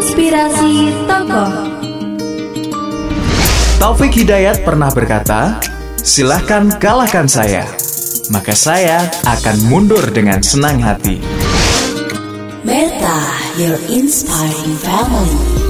Inspirasi Tokoh Taufik Hidayat pernah berkata, silahkan kalahkan saya, maka saya akan mundur dengan senang hati. Meta Your Inspiring Family